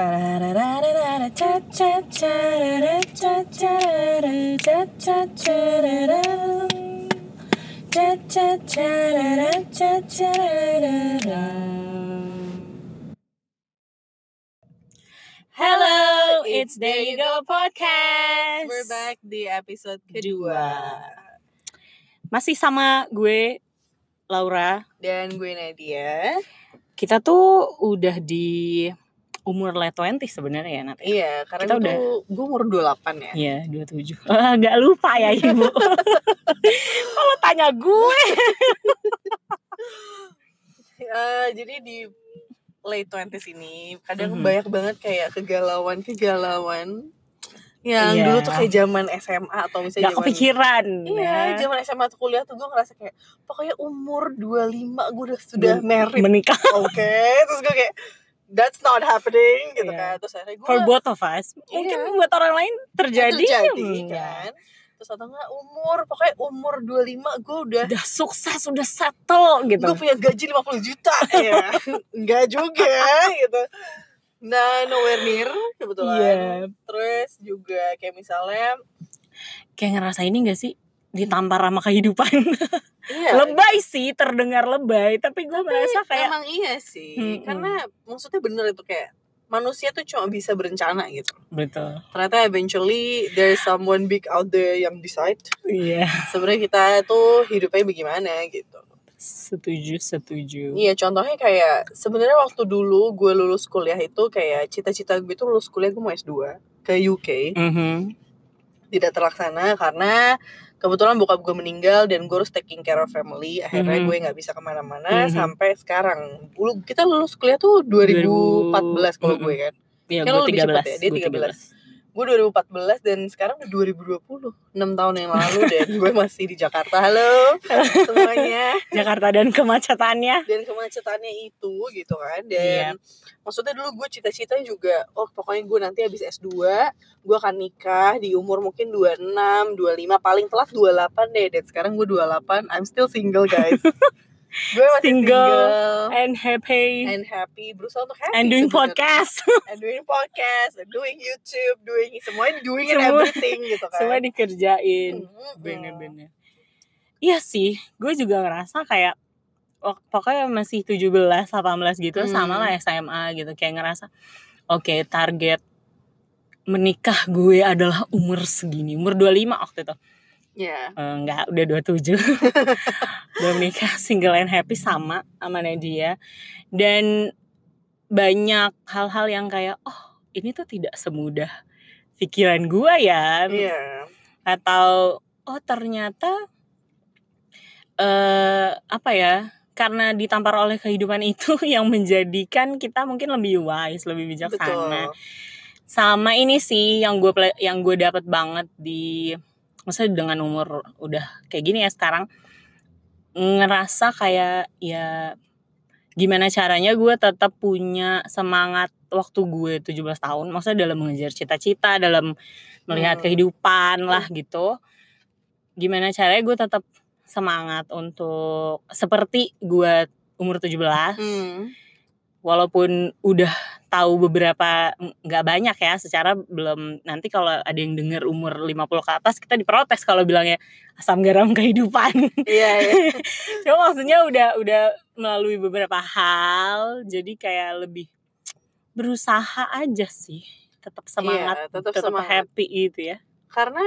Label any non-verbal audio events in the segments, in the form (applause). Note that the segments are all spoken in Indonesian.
Hello, it's There You Go Podcast. We're back di episode Kedua. kedua. Masih sama gue, Laura. Dan gue Nadia. Kita tuh udah di umur late 20 sebenarnya ya, Nat. Iya, karena Kita gue udah- gue umur 28 ya. Iya, 27. (laughs) Ah, Gak lupa ya, Ibu. (laughs) Kalau tanya gue. Eh, jadi di late 20s ini kadang Mhm. banyak banget kayak kegalauan-kegalauan yang Iya. dulu tuh kayak zaman SMA atau misalnya Gak zaman kepikiran. Iya, ya. zaman SMA atau kuliah tuh gue ngerasa kayak pokoknya umur 25 gue udah sudah Men- married. Menikah Oke, terus gue kayak that's not happening gitu Iya. kan. Terus akhirnya gue for both of us. Mungkin Iya. buat orang lain terjadi. terjadi hmm, kan. Terus atau enggak umur pokoknya umur 25 gue udah Udah sukses, udah settle gitu. gue punya gaji 50 juta (laughs) ya. Enggak juga gitu. Nah, nowhere near kebetulan. Iya. Terus juga kayak misalnya Kayak ngerasa ini gak sih? Ditampar sama kehidupan. iya, (laughs) lebay sih, terdengar lebay. Tapi gue merasa kayak emang iya sih. Mm-mm. Karena maksudnya bener itu kayak manusia tuh cuma bisa berencana gitu. betul. Ternyata eventually there's someone big out there yang decide Iya. sebenarnya kita tuh hidupnya bagaimana gitu. Setuju, setuju. Iya contohnya kayak sebenarnya waktu dulu gue lulus kuliah itu kayak cita-cita gue tuh lulus kuliah gue mau S2 ke UK Mhm. tidak terlaksana karena kebetulan bokap gue meninggal dan gue harus taking care of family akhirnya Mhm. gue nggak bisa ke mana-mana Mhm. sampai sekarang dulu kita lulus kuliah tuh 2014 kalau Mhm. gue kan Iya, Kan gue lo lebih 13. cepet ya, dia gue 13. Gue 2014 dan sekarang udah 2020 6 tahun yang lalu dan (laughs) gue masih di Jakarta. Halo semuanya. Jakarta dan kemacetannya. dan kemacetannya itu gitu kan. Dan Iya. maksudnya dulu gue cita-cita juga oh pokoknya gue nanti habis S2 gue akan nikah di umur mungkin 26 25 paling telat 28 deh. Dan sekarang gue 28 I'm still single guys (laughs) gue masih Single. single, And happy. and happy berusaha untuk happy And doing sebenarnya. podcast. (laughs) and doing podcast and doing YouTube doing semuanya doing and Semua- everything gitu kan Semua dikerjain. Mm-mm. Bener-bener. Iya sih, gue juga ngerasa kayak pokoknya masih 17, 18 gitu Hmm. sama lah SMA gitu. Kayak ngerasa oke target menikah gue adalah umur segini. Umur 25 waktu itu. Ya. Eh, enggak, udah 27. (laughs) udah menikah single and happy sama sama Nadia. Dan banyak hal-hal yang kayak oh ini tuh tidak semudah pikiran gue ya. Iya. Atau oh ternyata eh apa ya karena ditampar oleh kehidupan itu (laughs) yang menjadikan kita mungkin lebih wise lebih betul. Bijaksana sama ini sih yang gue yang gue dapat banget di maksudnya dengan umur udah kayak gini ya sekarang ngerasa kayak ya gimana caranya gue tetap punya semangat waktu gue 17 tahun maksudnya dalam mengejar cita-cita dalam melihat Hmm. kehidupan lah gitu gimana caranya gue tetap semangat untuk seperti gue umur 17 Hmm. Walaupun udah tahu beberapa nggak banyak ya secara belum nanti kalau ada yang dengar umur 50 ke atas kita diprotes kalau bilangnya asam garam (laughs) kehidupan. Iya iya. (laughs) Cuma maksudnya udah udah melalui beberapa hal jadi kayak lebih berusaha aja sih tetap semangat Iya, tetap tetap, semangat. happy gitu ya karena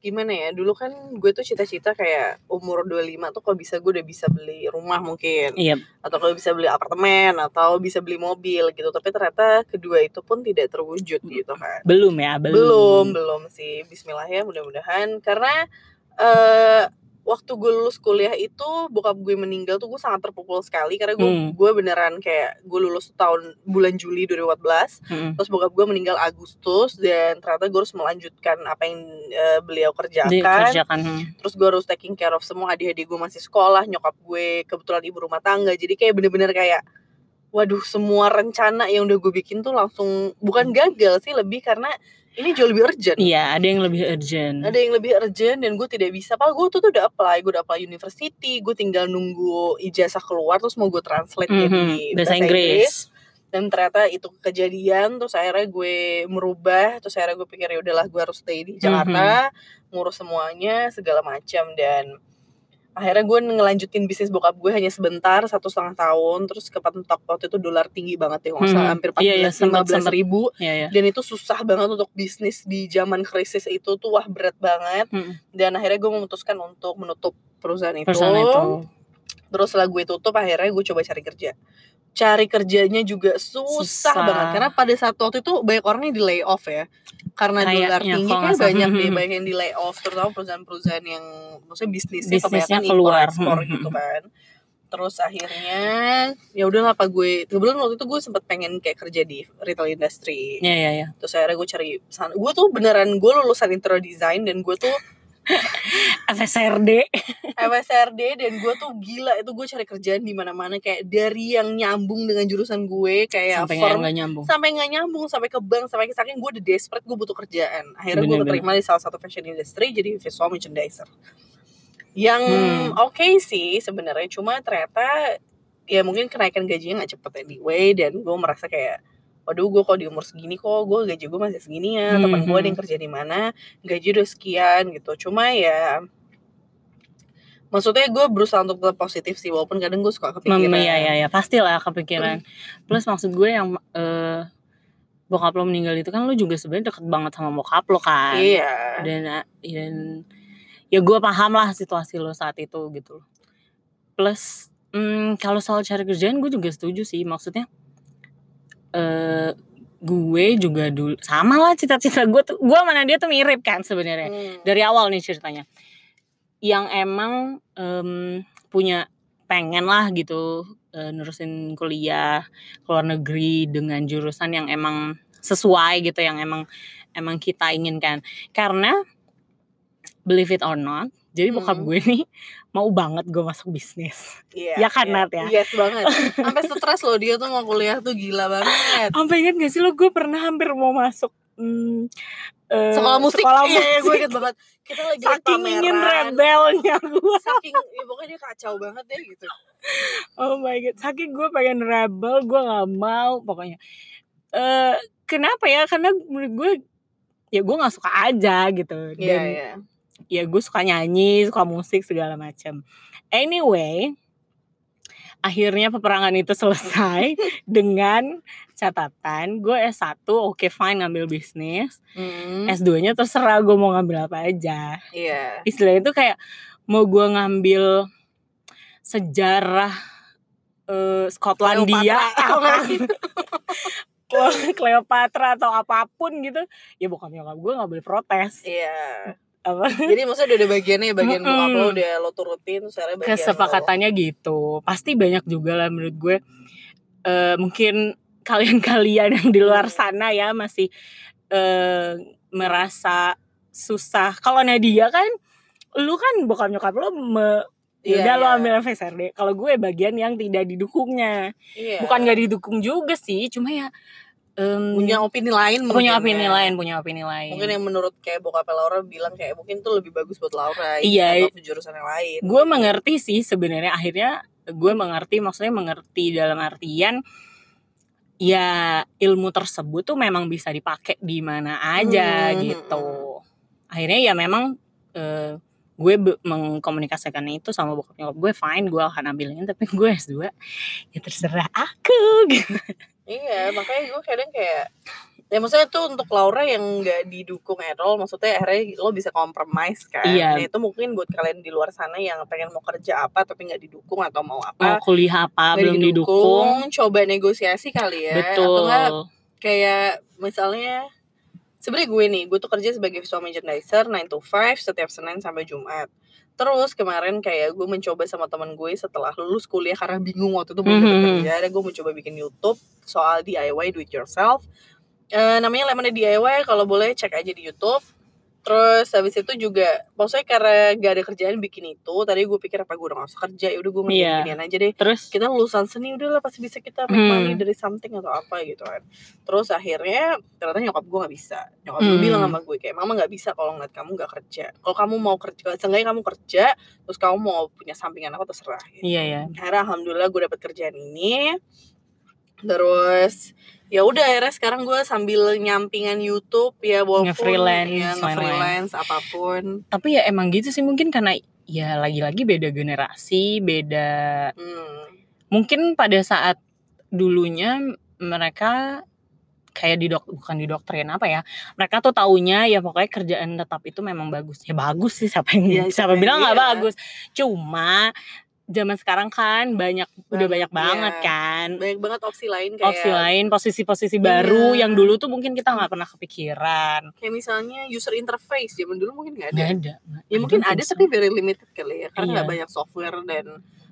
gimana ya dulu kan gue tuh cita-cita kayak umur 25 tuh kalau bisa gue udah bisa beli rumah mungkin. Iya. Atau kalau bisa beli apartemen atau bisa beli mobil gitu. Tapi ternyata kedua itu pun tidak terwujud gitu kan. Belum ya belum. Belum belum sih. Bismillah ya mudah-mudahan. Karena eh waktu gue lulus kuliah itu bokap gue meninggal tuh gue sangat terpukul sekali karena gue Hmm. gue beneran kayak gue lulus tahun bulan Juli 2014 Mm-mm. terus bokap gue meninggal Agustus dan ternyata gue harus melanjutkan apa yang eh, beliau kerjakan dikerjakan hmm. terus gue harus taking care of semua adik-adik gue masih sekolah nyokap gue kebetulan ibu rumah tangga jadi kayak bener-bener kayak waduh semua rencana yang udah gue bikin tuh langsung bukan gagal sih lebih karena ini jauh lebih urgent. Iya ada yang lebih urgent. Ada yang lebih urgent dan gue tidak bisa. Padahal gue tuh, tuh udah apply gue udah apply university gue tinggal nunggu ijazah keluar terus mau gue translate Mhm, jadi bahasa Inggris. Dan ternyata itu kejadian terus akhirnya gue merubah terus akhirnya gue pikir ya udahlah gue harus stay di Jakarta ngurus semuanya segala macam. Dan akhirnya gue ngelanjutin bisnis bokap gue hanya sebentar satu setengah tahun terus kepentok waktu itu dolar tinggi banget ya nggak usah hampir Iya, iya, 14 sempet- 15 sempet. ribu Iya, iya. dan itu susah banget untuk bisnis di zaman krisis itu tuh wah berat banget Mm. dan akhirnya gue memutuskan untuk menutup perusahaan itu, Perusahaan itu. terus setelah gue tutup akhirnya gue coba cari kerja cari kerjanya juga susah, Susah. banget karena pada saat waktu itu banyak orang yang di lay off ya karena Kayaknya, dolar tinggi kan banyak deh Mhm. banyak yang di lay off terutama perusahaan-perusahaan yang maksudnya bisnisnya, Bisnisnya kebanyakan keluar. ekspor Mhm. gitu kan terus akhirnya ya udah apa gue kebetulan waktu itu gue sempet pengen kayak kerja di retail industry Iya, iya, iya. terus akhirnya gue cari sana gue tuh beneran gue lulusan interior design dan gue tuh FSRD. FSRD dan gue tuh gila itu gue cari kerjaan di mana-mana kayak dari yang nyambung dengan jurusan gue kayak Sampai firm nggak nyambung. sampai nggak nyambung sampai ke bank sampai ke saking gue udah desperate gue butuh kerjaan akhirnya gue keterima di salah satu fashion industry jadi visual merchandiser yang Hmm. oke sih sebenarnya cuma ternyata ya mungkin kenaikan gajinya nggak cepet anyway dan gue merasa kayak waduh gue kok di umur segini kok gue gaji gue masih segini ya Hmm, teman gue ada yang kerja di mana gaji udah sekian gitu cuma ya maksudnya gue berusaha untuk tetap positif sih walaupun kadang gue suka kepikiran Mem, iya, iya, iya. Pastilah kepikiran. Plus maksud gue yang eh bokap lo meninggal itu kan lo juga sebenarnya deket banget sama bokap lo kan. iya dan dan ya gue paham lah situasi lo saat itu gitu loh. plus hmm, kalau soal cari kerjaan gue juga setuju sih maksudnya eh gue juga dulu sama lah cita-cita gue tuh gue mana dia tuh mirip kan sebenarnya. Hmm. dari awal nih ceritanya. Yang emang em, punya pengen lah gitu eh, nerusin kuliah ke luar negeri dengan jurusan yang emang sesuai gitu yang emang emang kita inginkan. Karena believe it or not jadi bokap Hmm. gue nih (laughs) mau banget gue masuk bisnis Iya, Ya kan, iya. Nat, ya? Yes banget. (laughs) Sampai stres loh dia tuh mau kuliah tuh gila banget. sampai inget gak sih lo gue pernah hampir mau masuk hmm, eh, Sekolah musik. sekolah iya, iya, gue musik. inget banget. Kita lagi saking ingin pameran. rebelnya gue Saking ya pokoknya dia kacau banget deh gitu. Oh my god, saking gue pengen rebel, gue nggak mau pokoknya. Eh kenapa ya? Karena menurut gue ya gue nggak suka aja gitu. Iya, Dan iya. Ya gue suka nyanyi, suka musik segala macam. Anyway, akhirnya peperangan itu selesai (laughs) dengan catatan gue S1 oke fine ngambil bisnis, Hmm, S2-nya terserah gue mau ngambil apa aja. Iya. Istilahnya itu kayak mau gue ngambil sejarah eh, Skotlandia Cleopatra. (laughs) apa Cleopatra atau apa pun gitu ya bokap nyokap gue nggak boleh protes Iya. Apa Jadi maksudnya udah ada bagiannya bagian bokap lo Mm-mm. udah lo turutin akhirnya bagian lo. kesepakatannya gitu pasti banyak juga lah menurut gue Eh mungkin kalian-kalian yang di luar sana ya masih eh merasa susah kalau Nadia kan lu kan bokap nyokap lo me, ya udah lo iya. ambil FSRD kalau gue bagian yang tidak didukungnya Iya. bukan gak didukung juga sih cuma ya em, punya opini lain punya opini ya. lain punya opini lain Mungkin yang menurut kayak bokap Laura bilang kayak mungkin tuh lebih bagus buat Laura Iya. atau jurusan yang lain. gue mengerti sih sebenarnya akhirnya gue mengerti maksudnya mengerti dalam artian ya ilmu tersebut tuh memang bisa dipakai di mana aja Hmm, gitu akhirnya ya memang eh, gue mengkomunikasikan itu sama bokap nyokap gue fine gue akan ambilnya tapi gue S2 ya terserah aku (laughs) gitu Iya, makanya gue kadang kayak ya maksudnya tuh untuk Laura yang nggak didukung at all, maksudnya akhirnya lo bisa compromise kan. Iya. Nah, itu mungkin buat kalian di luar sana yang pengen mau kerja apa tapi nggak didukung atau mau mau apa kuliah apa belum didukung, coba negosiasi kali ya. Atau betul nggak kayak misalnya sebenarnya gue nih, gue tuh kerja sebagai visual merchandiser 9 to 5 setiap Senin sampai Jumat. Terus kemarin kayak gue mencoba sama teman gue setelah lulus kuliah karena bingung waktu itu belum dapat Mhm. kerja, dan gue mencoba bikin YouTube soal DIY do it yourself. Eh, namanya Lemonade DIY kalau boleh cek aja di YouTube. Terus habis itu juga maksudnya karena gak ada kerjaan bikin itu, tadi gue pikir apa gue udah gak usah kerja, ya udah gue ngerjain Iya. ginian aja deh terus kita lulusan seni udahlah pasti bisa kita make Hmm. money dari something atau apa gitu kan terus akhirnya ternyata nyokap gue nggak bisa nyokap gue Hmm. bilang sama gue kayak mama nggak bisa kalau ngeliat kamu nggak kerja kalau kamu mau kerja seenggaknya kamu kerja terus kamu mau punya sampingan apa terserah gitu. iya ya akhirnya alhamdulillah gue dapet kerjaan ini terus ya udah akhirnya sekarang gue sambil nyampingan YouTube ya walaupun Nge-freelance, ya, nge-freelance apa pun tapi ya emang gitu sih mungkin karena ya lagi-lagi beda generasi beda hmm. mungkin pada saat dulunya mereka kayak di dok bukan di doktrin apa ya mereka tuh taunya ya pokoknya kerjaan tetap itu memang bagus ya bagus sih siapa yang Iya, (laughs) siapa siapa bilang nggak iya. bagus cuma zaman sekarang kan banyak udah Banyak, banyak banget iya. kan banyak banget opsi lain kayak opsi lain posisi-posisi baru Iya. yang dulu tuh mungkin kita nggak pernah kepikiran kayak misalnya user interface zaman dulu mungkin nggak ada nggak ada ya mungkin ada tapi very limited kali ya karena Iya. nggak banyak software dan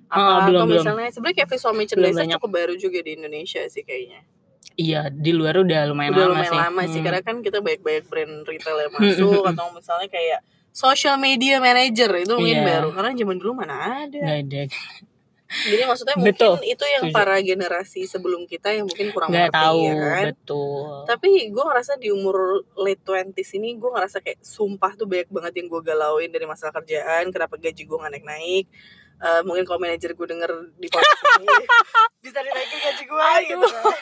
Ah, apa belum, atau belum. misalnya sebenarnya kayak visual merchandise cukup baru juga di Indonesia sih kayaknya iya di luar udah lumayan udah lama lumayan sih lama sih Hmm. karena kan kita banyak-banyak brand retail yang (laughs) masuk atau misalnya kayak social media manager itu mungkin Iya. baru. Karena zaman dulu mana ada. Nggak ada. Jadi maksudnya mungkin Betul, itu yang setuju. para generasi sebelum kita yang mungkin kurang nggak mengerti tahu. ya kan? Betul. Tapi gue ngerasa di umur late 20s ini gue ngerasa kayak sumpah tuh banyak banget yang gue galauin dari masalah kerjaan kenapa gaji gue nggak naik-naik. Eh, mungkin kalau manajer gue denger di podcast ini (laughs) bisa dinaikin gaji gue gitu. Kan.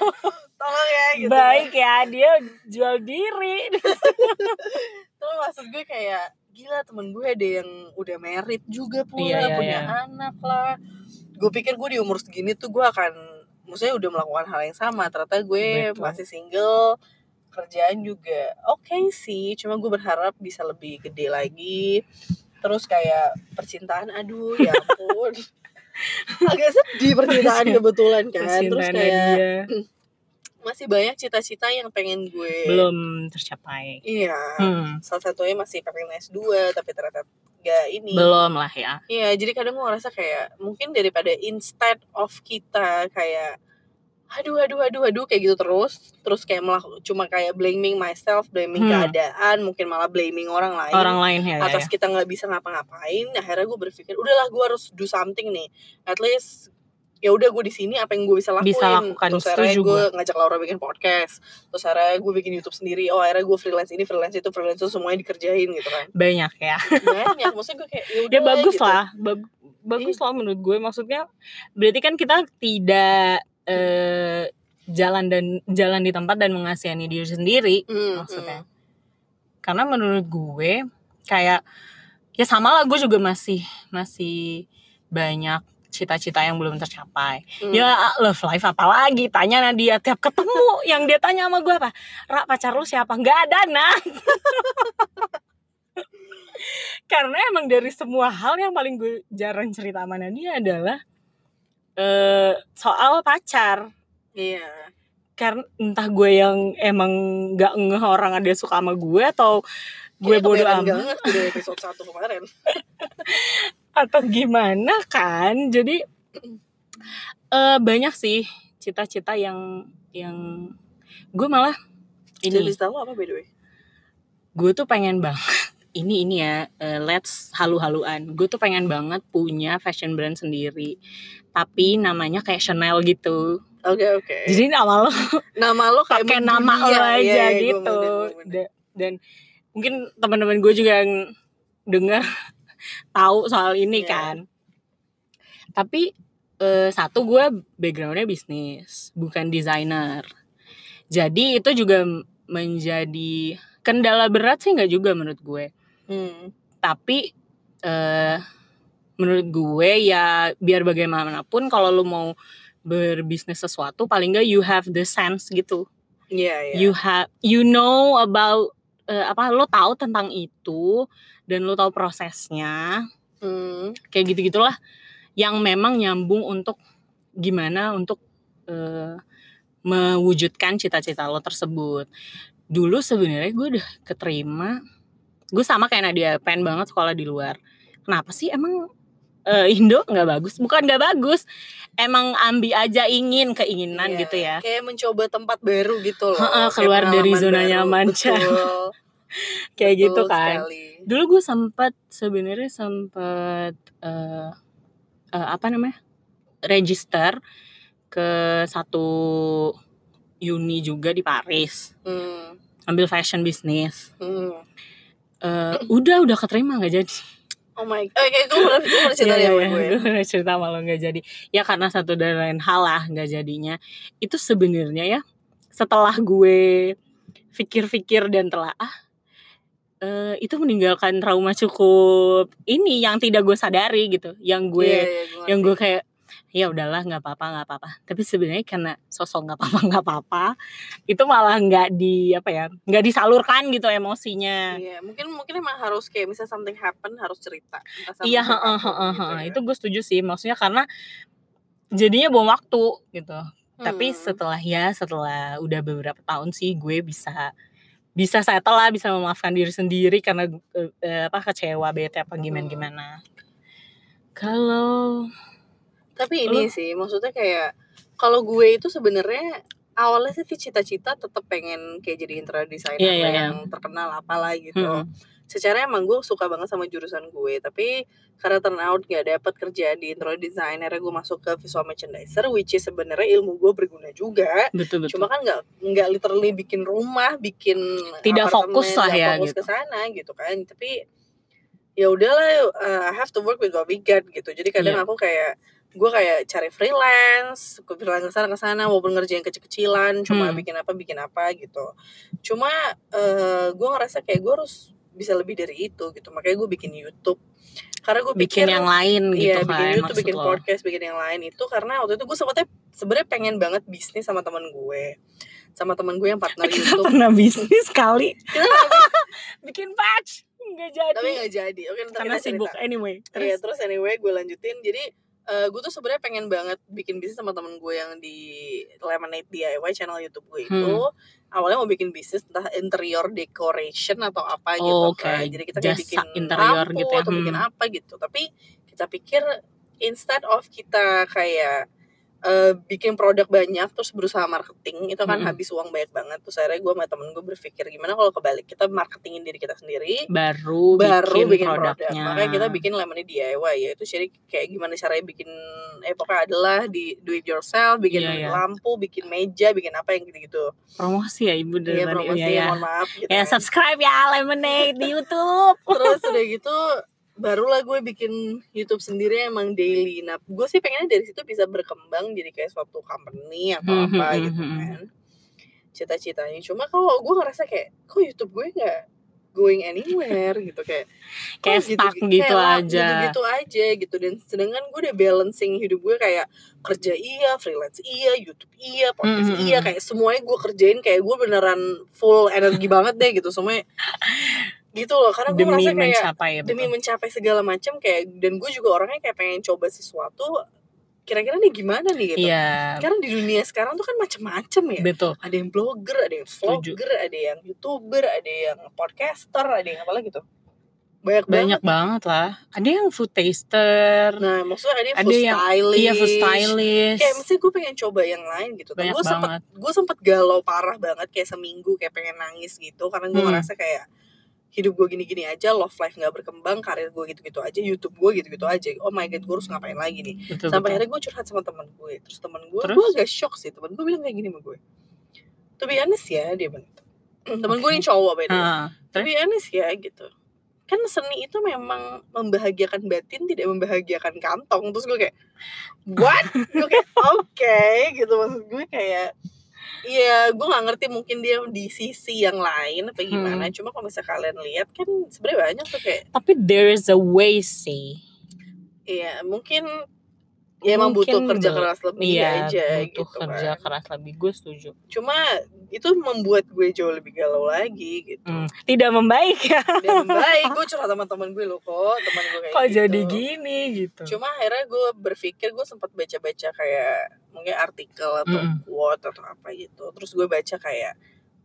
tolong ya gitu. Baik ya dia jual diri. Terus maksud gue kayak gila temen gue ada yang udah merit juga pula Iya, iya, punya iya. anak lah. Gue pikir gue di umur segini tuh gue akan maksudnya udah melakukan hal yang sama. Ternyata gue Betul. masih single kerjaan juga oke sih. Cuma gue berharap bisa lebih gede lagi. Terus kayak percintaan aduh ya ampun. (laughs) Agak sedih percintaan kebetulan kan. Terus Percintaannya kayak dia (clears throat) masih banyak cita-cita yang pengen gue belum tercapai. Iya Hmm, salah satunya masih pengen S2 tapi ternyata gak ini. Belum lah ya. Iya jadi kadang gue ngerasa kayak mungkin daripada instead of kita kayak aduh aduh aduh aduh kayak gitu terus terus kayak malah cuma kayak blaming myself blaming Hmm. keadaan mungkin malah blaming orang lain orang lain ya, ya, atas ya. kita nggak bisa ngapa-ngapain akhirnya gue berpikir udahlah gue harus do something nih. At least ya udah gue di sini apa yang gue bisa lakuin. Bisa lakukan, terus akhirnya gue ngajak Laura bikin podcast. Terus akhirnya gue bikin YouTube sendiri. Oh akhirnya gue freelance ini freelance itu freelance itu semuanya dikerjain gitu kan. Banyak ya. Banyak. Maksudnya gue kayak ya ya bagus gitu. lah. Bag- bagus lah menurut gue maksudnya berarti kan kita tidak eh, jalan dan jalan di tempat dan mengasihani diri sendiri Hmm, maksudnya. Karena menurut gue kayak ya sama lah gue juga masih masih banyak cita-cita yang belum tercapai. Hmm. ya love life apalagi? Tanya Nadia tiap ketemu yang dia tanya sama gue apa? Ra pacar lu siapa? Nggak ada nah (laughs) karena emang dari semua hal yang paling gue jarang cerita sama Nadia adalah eh soal pacar. Iya. karena entah gue yang emang nggak ngeh orang ada suka sama gue atau gue kebanyakan amat. episode 1 kemarin. (laughs) atau gimana kan? Jadi eh banyak sih cita-cita yang yang gue malah ini. Tahu apa by the way? gue tuh pengen banget (laughs) ini ini ya eh, let's halu-haluan. Gue tuh pengen banget punya fashion brand sendiri tapi namanya kayak Chanel gitu. Oke oke. jadi nama lo (laughs) nama lo kayak pakai nama lo aja Iya, iya, gue gitu. bener, gue. Da- dan mungkin teman-teman gue juga yang dengar tahu soal ini Iya. kan tapi eh, satu gue backgroundnya bisnis bukan desainer jadi itu juga menjadi kendala berat sih nggak juga menurut gue Hmm. tapi eh menurut gue ya biar bagaimanapun kalau lu mau berbisnis sesuatu paling nggak you have the sense gitu Iya iya. you have you know about eh, apa lo tahu tentang itu dan lo tahu prosesnya Hmm. kayak gitu gitulah yang memang nyambung untuk gimana untuk eh, mewujudkan cita-cita lo tersebut dulu sebenarnya gue udah keterima gue sama kayak Nadia pengen banget sekolah di luar kenapa sih emang eh, Indo nggak bagus bukan nggak bagus emang ambi aja ingin keinginan Iya, gitu ya Kayak mencoba tempat baru gitu loh. Keluar dari zona baru. nyaman. Betul. (laughs) kayak betul gitu kan sekali. dulu gue sempat sebenarnya sempat eh eh, apa namanya register ke satu uni juga di Paris Hmm. ambil fashion business Hmm. Eh, udah udah keterima nggak jadi Oh my god. Oke, gue pernah gue pernah cerita Iya, ya iya, iya. gue. Gue pernah cerita lo nggak jadi. Ya karena satu dan lain hal lah nggak jadinya. Itu sebenarnya ya setelah gue pikir-pikir dan telah ah eh, itu meninggalkan trauma cukup ini yang tidak gue sadari gitu. Yang gue iya, gue yang gue kayak ya udahlah nggak apa-apa nggak apa-apa tapi sebenarnya karena sosok nggak apa-apa (laughs) nggak apa-apa itu malah nggak di apa ya nggak disalurkan gitu emosinya Iya, mungkin mungkin emang harus kayak misalnya something happen harus cerita. Iya siapa pun heeh, heeh, gitu heeh. ya. itu gue setuju sih maksudnya karena jadinya bom waktu gitu tapi Hmm. setelah ya setelah udah beberapa tahun sih gue bisa bisa settle lah bisa memaafkan diri sendiri karena eh, eh, apa kecewa bete apa gimana Hmm. gimana kalau Tapi ini Lu? sih, maksudnya kayak kalau gue itu sebenarnya awalnya sih cita-cita tetap pengen kayak jadi interior designer Iya, iya, yang terkenal apalah gitu. Mm-mm. Secara emang gue suka banget sama jurusan gue, tapi karena turn out gak dapet kerjaan di interior design, akhirnya gue masuk ke visual merchandiser, which is sebenarnya ilmu gue berguna juga. betul betul Cuma kan nggak nggak literally bikin rumah, bikin Tidak fokus lah nggak ya, fokus gitu. ke sana gitu kan. Tapi ya udahlah, uh, I have to work with what we get gitu. Jadi kadang Iya. aku kayak gue kayak cari freelance, ke freelance ke sana ke sana, walaupun ngerjain kecil-kecilan, cuma Hmm. bikin apa bikin apa gitu. Cuma uh, gue ngerasa kayak gue harus bisa lebih dari itu gitu. Makanya gue bikin YouTube. Karena gue bikin pikir yang lain gitu Iya, kan bikin YouTube, bikin lo. podcast, bikin yang lain itu karena waktu itu gue sebetulnya sebenarnya pengen banget bisnis sama teman gue, sama teman gue yang partner (laughs) kita YouTube. pernah bisnis kali (laughs) bikin patch nggak jadi tapi nggak jadi. Oke, karena sibuk cerita. anyway Iya, terus terus anyway gue lanjutin. Jadi eh, gue tuh sebenarnya pengen banget bikin bisnis sama temen gue yang di Lemonade DIY channel YouTube gue itu. Hmm. Awalnya mau bikin bisnis entah interior decoration atau apa gitu Oh, oke. kan. Jadi kita kayak Jasa bikin interior lampu gitu ya. atau bikin Hmm. apa gitu. Tapi kita pikir instead of kita kayak eh, bikin produk banyak terus berusaha marketing itu kan Mm-mm. habis uang banyak banget terus akhirnya gue sama temen gue berpikir gimana kalau kebalik kita marketingin diri kita sendiri baru, baru bikin, bikin, produk. produknya Makanya kita bikin lemonade DIY ya. Itu jadi kayak gimana caranya bikin eh pokoknya adalah di do it yourself, bikin Iya, iya. lampu, bikin meja, bikin apa yang gitu-gitu. promosi ya ibu dari tadi promosi, ya, ya. mohon maaf gitu. ya kan. subscribe ya lemonade di YouTube Terus udah gitu barulah gue bikin YouTube sendiri emang daily. Nah, gue sih pengennya dari situ bisa berkembang jadi kayak suatu company atau Hmm, apa hmm, gitu hmm, hmm. kan. Cita-citanya. Cuma kalau gue ngerasa kayak kok YouTube gue nggak going anywhere gitu kayak kayak stuck gitu, gitu kayak aja gitu-gitu aja gitu dan sedangkan gue udah balancing hidup gue kayak kerja iya freelance iya YouTube iya podcast Mm, mm, iya kayak semuanya gue kerjain kayak gue beneran full energi banget deh gitu semuanya (laughs) gitu loh karena gue merasa kayak mencapai ya demi mencapai segala macam kayak dan gue juga orangnya kayak pengen coba sesuatu kira-kira nih gimana nih gitu. Iya. Karena di dunia sekarang tuh kan macem-macem ya. Betul. Ada yang blogger, ada yang Setuju. vlogger, ada yang youtuber, ada yang podcaster, ada yang apa lagi tuh? Banyak, banyak banget. banget lah. Ada yang food taster. Nah maksudnya ada yang Ada food yang- stylist, iya food stylist. Kayak mesti gue pengen coba yang lain gitu. banyak gue sempet banget. gue sempet galau parah banget kayak seminggu kayak pengen nangis gitu karena gue Hmm. ngerasa kayak hidup gue gini-gini aja, love life nggak berkembang, karir gue gitu-gitu aja, YouTube gue gitu-gitu aja. Oh my god, gue harus ngapain lagi nih? betul, Sampai betul. akhirnya gue curhat sama teman gue, terus teman gue, Terus? gue agak shock sih. Teman gue bilang kayak gini sama gue. To be honest ya, dia bilang. gitu. (clears throat) Temen gue ini cowok by the way. Ah, To be honest ya gitu. Kan seni itu memang membahagiakan batin, tidak membahagiakan kantong. Terus gue kayak, what? gue kayak, oke gitu. Maksud gue kayak, Iya, gue gak ngerti mungkin dia di sisi yang lain apa gimana. Hmm. Cuma kalau misalnya kalian lihat kan sebenarnya banyak tuh kayak, tapi there is a way sih iya mungkin ya emang butuh kerja keras lebih iya aja butuh gitu kerja kan. keras lebih gue setuju Cuma itu membuat gue jauh lebih galau lagi gitu. Hmm, tidak membaik ya Dan baik, gue curhat sama teman gue loh kok, teman gue kayak kok gitu. jadi gini gitu Cuma akhirnya gue berpikir gue sempat baca-baca kayak mungkin artikel atau Mm-mm. quote atau apa gitu. Terus gue baca kayak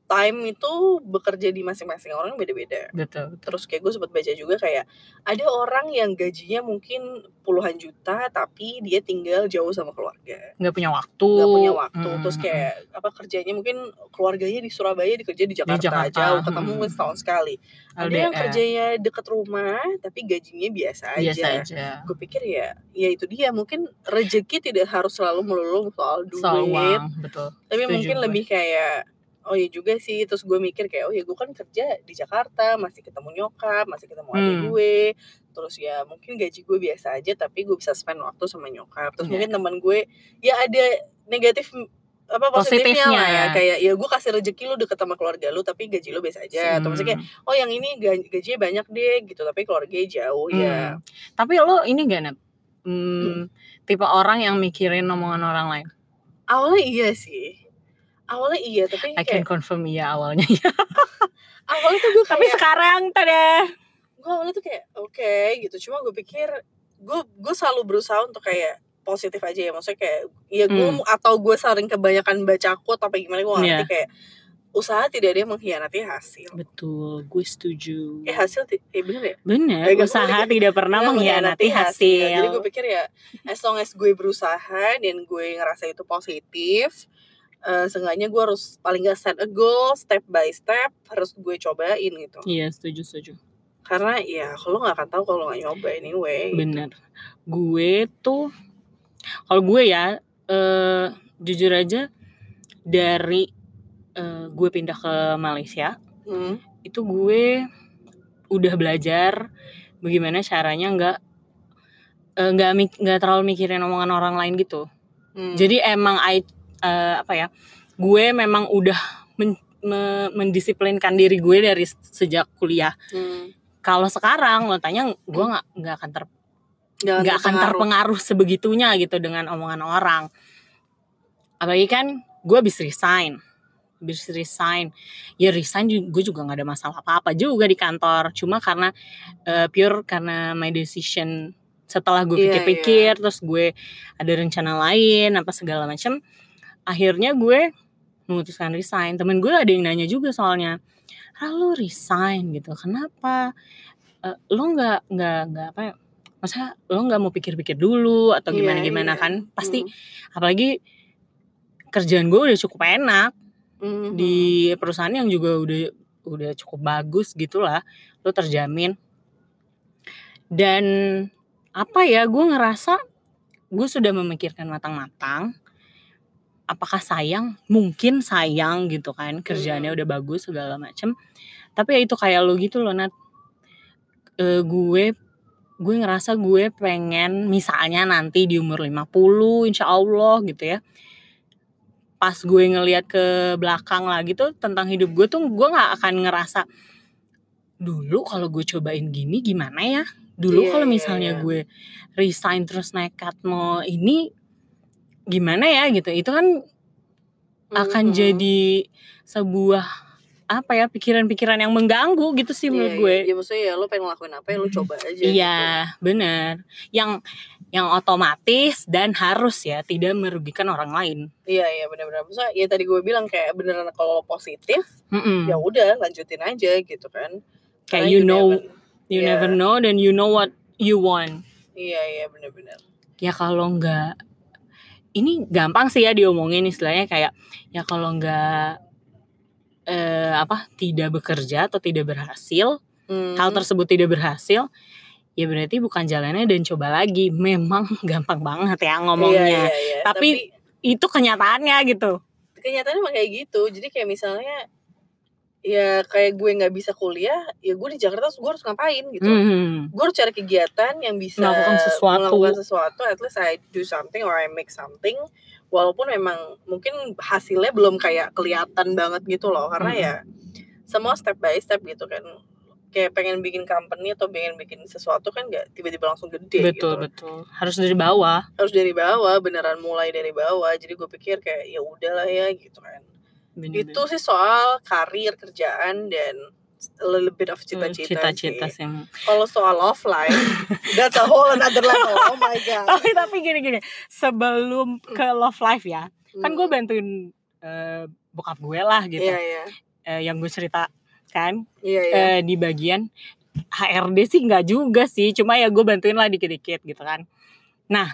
time itu bekerja di masing-masing orang beda-beda. betul betul Terus kayak gue sempat baca juga kayak ada orang yang gajinya mungkin puluhan juta tapi dia tinggal jauh sama keluarga. nggak punya waktu Gak punya waktu. Mm, Terus kayak apa kerjanya mungkin keluarganya di Surabaya dikerja di Jakarta, Jakarta, jauh ketemu mm. mungkin setahun sekali. mm. Ada yang LDR. kerjanya deket rumah tapi gajinya biasa aja. biasa aja Gue pikir ya, ya itu dia mungkin rezeki tidak harus selalu melulu soal duit, soal uang betul tapi Setuju mungkin gue. lebih kayak oh iya juga sih terus gue mikir kayak oh ya gue kan kerja di Jakarta masih ketemu nyokap masih ketemu adik Hmm. gue terus ya mungkin gaji gue biasa aja tapi gue bisa spend waktu sama nyokap terus Iya. mungkin teman gue ya ada negatif apa positifnya, Positifnya. lah ya kayak ya gue kasih rezeki lu deket sama keluarga lu tapi gaji lu biasa aja atau maksudnya kayak Hmm. oh yang ini gaji, gajinya banyak deh gitu tapi keluarganya jauh ya Hmm. Tapi lo ini gak Nat? Hmm, tipe orang yang mikirin omongan orang lain. awalnya iya sih awalnya iya tapi I can kayak confirm iya awalnya ya. awalnya tuh gue Tapi kayak sekarang tada. gue awalnya tuh kayak oke gitu cuma gue pikir gue gue selalu berusaha untuk kayak positif aja ya maksudnya kayak ya gue Hmm. atau gue sering kebanyakan baca quote apa gimana gue ngerti Iya. kayak usaha tidak ada yang mengkhianati hasil Betul, gue setuju. eh hasil eh bener ya Bener, gak usaha boleh. tidak pernah mengkhianati hasil. jadi gue pikir ya as long as gue berusaha dan gue ngerasa itu positif eh seenggaknya gue harus paling gak set a goal step by step harus gue cobain gitu Iya, setuju, setuju. karena ya kalau nggak akan tahu kalau nggak nyoba anyway Bener. Gue tuh, kalau gue ya, eh, jujur aja dari eh, gue pindah ke Malaysia, Hmm. itu gue udah belajar bagaimana caranya nggak nggak mik- nggak terlalu mikirin omongan orang lain gitu. Hmm. Jadi emang I, eh, apa ya, gue memang udah men- me- mendisiplinkan diri gue dari sejak kuliah. Hmm. Kalau sekarang lo tanya, gue nggak nggak akan ter nggak akan terpengaruh. sebegitunya gitu dengan omongan orang. Apalagi kan gue habis resign, habis resign, ya resign gue juga nggak ada masalah apa-apa juga di kantor. Cuma karena eh, pure karena my decision setelah gue Iya, pikir-pikir, terus gue ada rencana lain apa segala macam, akhirnya gue memutuskan resign. Temen gue ada yang nanya juga soalnya, ah lu resign gitu, kenapa? Eh, lo nggak nggak nggak apa ya? Masa lo nggak mau pikir-pikir dulu atau Iya, gimana-gimana iya. kan? Pasti Hmm. apalagi kerjaan gue udah cukup enak Hmm. di perusahaan yang juga udah udah cukup bagus gitulah lo terjamin dan apa ya gue ngerasa gue sudah memikirkan matang-matang apakah sayang? Mungkin sayang gitu kan kerjaannya udah bagus segala macem. Tapi ya itu kayak lo gitu loh Nat. Eh, gue gue ngerasa gue pengen misalnya nanti di umur 50 insya Allah gitu ya. Pas gue ngelihat ke belakang lagi tuh tentang hidup gue tuh gue nggak akan ngerasa dulu kalau gue cobain gini gimana ya? Dulu Iya, kalau iya, misalnya iya. gue resign terus nekat mau ini gimana ya gitu itu kan akan Hmm. jadi sebuah apa ya pikiran-pikiran yang mengganggu gitu sih Iya, menurut iya. gue ya maksudnya ya lo pengen ngelakuin apa ya lo coba aja Iya, gitu. benar. Yang yang otomatis dan harus ya tidak merugikan orang lain. iya iya benar-benar maksudnya ya tadi gue bilang kayak beneran kalau positif Mm-mm. ya udah lanjutin aja gitu kan Kayak Karena you know, never- you iya. never know dan you know what you want. iya iya benar-benar Ya kalau nggak, ini gampang sih ya diomongin istilahnya kayak ya kalau nggak eh, apa tidak bekerja atau tidak berhasil, Hmm. hal tersebut tidak berhasil, ya berarti bukan jalannya dan coba lagi. Memang (laughs) gampang banget ya ngomongnya. Iya, iya, iya. Tapi- Itu kenyataannya gitu. kenyataannya emang kayak gitu jadi kayak misalnya ya kayak gue nggak bisa kuliah ya gue di Jakarta gue harus ngapain gitu. Mhm. gue harus cari kegiatan yang bisa Melakukan sesuatu. melakukan sesuatu at least I do something or I make something. Walaupun memang mungkin hasilnya belum kayak kelihatan banget gitu loh karena Mhm. ya semua step by step gitu kan. Kayak pengen bikin company atau pengen bikin sesuatu kan nggak tiba-tiba langsung gede gitu. betul betul. Harus dari bawah. Harus dari bawah beneran mulai dari bawah. Jadi gue pikir kayak ya udahlah ya gitu kan Bener-bener. itu sih soal karir kerjaan dan a little bit of cita-cita cita-cita sih. Kalau soal love life, (laughs) that's a whole another level. Oh my god. tapi tapi gini gini sebelum ke love life ya kan gue bantuin eh, bokap gue lah gitu Iya iya Eh, yang gue cerita kan iya iya. eh, di bagian HRD sih nggak juga sih cuma ya gue bantuin lah dikit-dikit gitu kan nah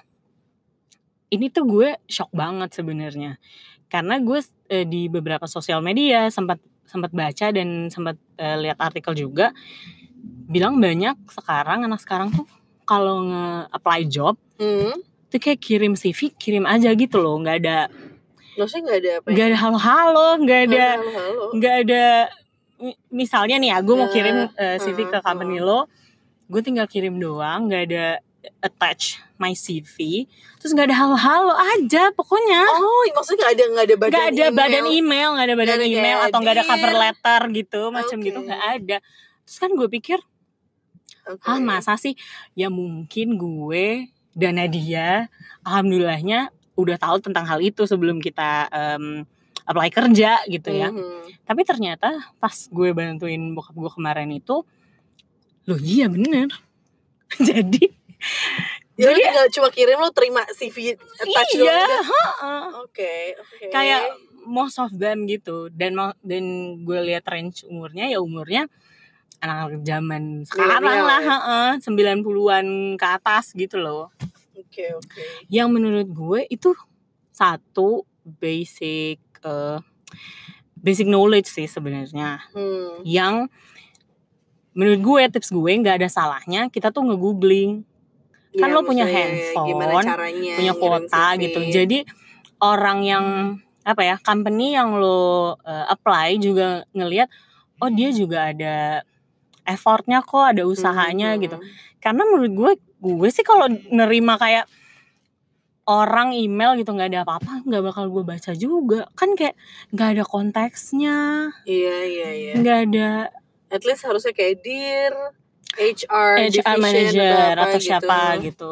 ini tuh gue shock banget sebenarnya karena gue eh, di beberapa sosial media sempat sempat baca dan sempat eh, lihat artikel juga bilang banyak sekarang anak sekarang tuh kalau nge-apply job Hmm. tuh kayak kirim CV kirim aja gitu loh nggak ada maksudnya nggak ada apa ya? nggak ada halo-halo nggak ada nggak ada mi- misalnya nih ya gue mau Ya, kirim eh, CV ke uh, company lo gue tinggal kirim doang nggak ada attach my CV terus nggak ada halo-halo aja pokoknya oh maksudnya nggak ada nggak ada badan nggak ada email. badan email nggak ada badan Nggak ada email atau nggak ada cover letter gitu macam Oke. gitu nggak ada terus kan gue pikir Oke. ah masa sih ya mungkin gue dan Nadia alhamdulillahnya udah tahu tentang hal itu sebelum kita em, apply kerja gitu ya Mhm. tapi ternyata pas gue bantuin bokap gue kemarin itu loh iya bener (laughs) jadi Ya, lu Jadi- tinggal cuma kirim lu terima CV attach iya. Oke, kayak most of them gitu dan dan gue lihat range umurnya ya umurnya anak zaman sekarang Milenial lah ya? heeh, 90-an ke atas gitu loh Oke, oke. yang menurut gue itu satu basic eh, basic knowledge sih sebenarnya Hmm. yang menurut gue tips gue nggak ada salahnya kita tuh nge-googling Kan Iya, lo punya handphone, caranya punya kuota gitu. Jadi orang yang apa ya company yang lo eh, apply juga ngelihat oh dia juga ada effortnya kok ada usahanya Mhm. gitu. karena menurut gue gue sih kalau nerima kayak orang email gitu nggak ada apa-apa nggak bakal gue baca juga. Kan kayak nggak ada konteksnya. Iya, iya, iya. nggak ada At least harusnya kayak dear HR, HR manager apa atau gitu. siapa gitu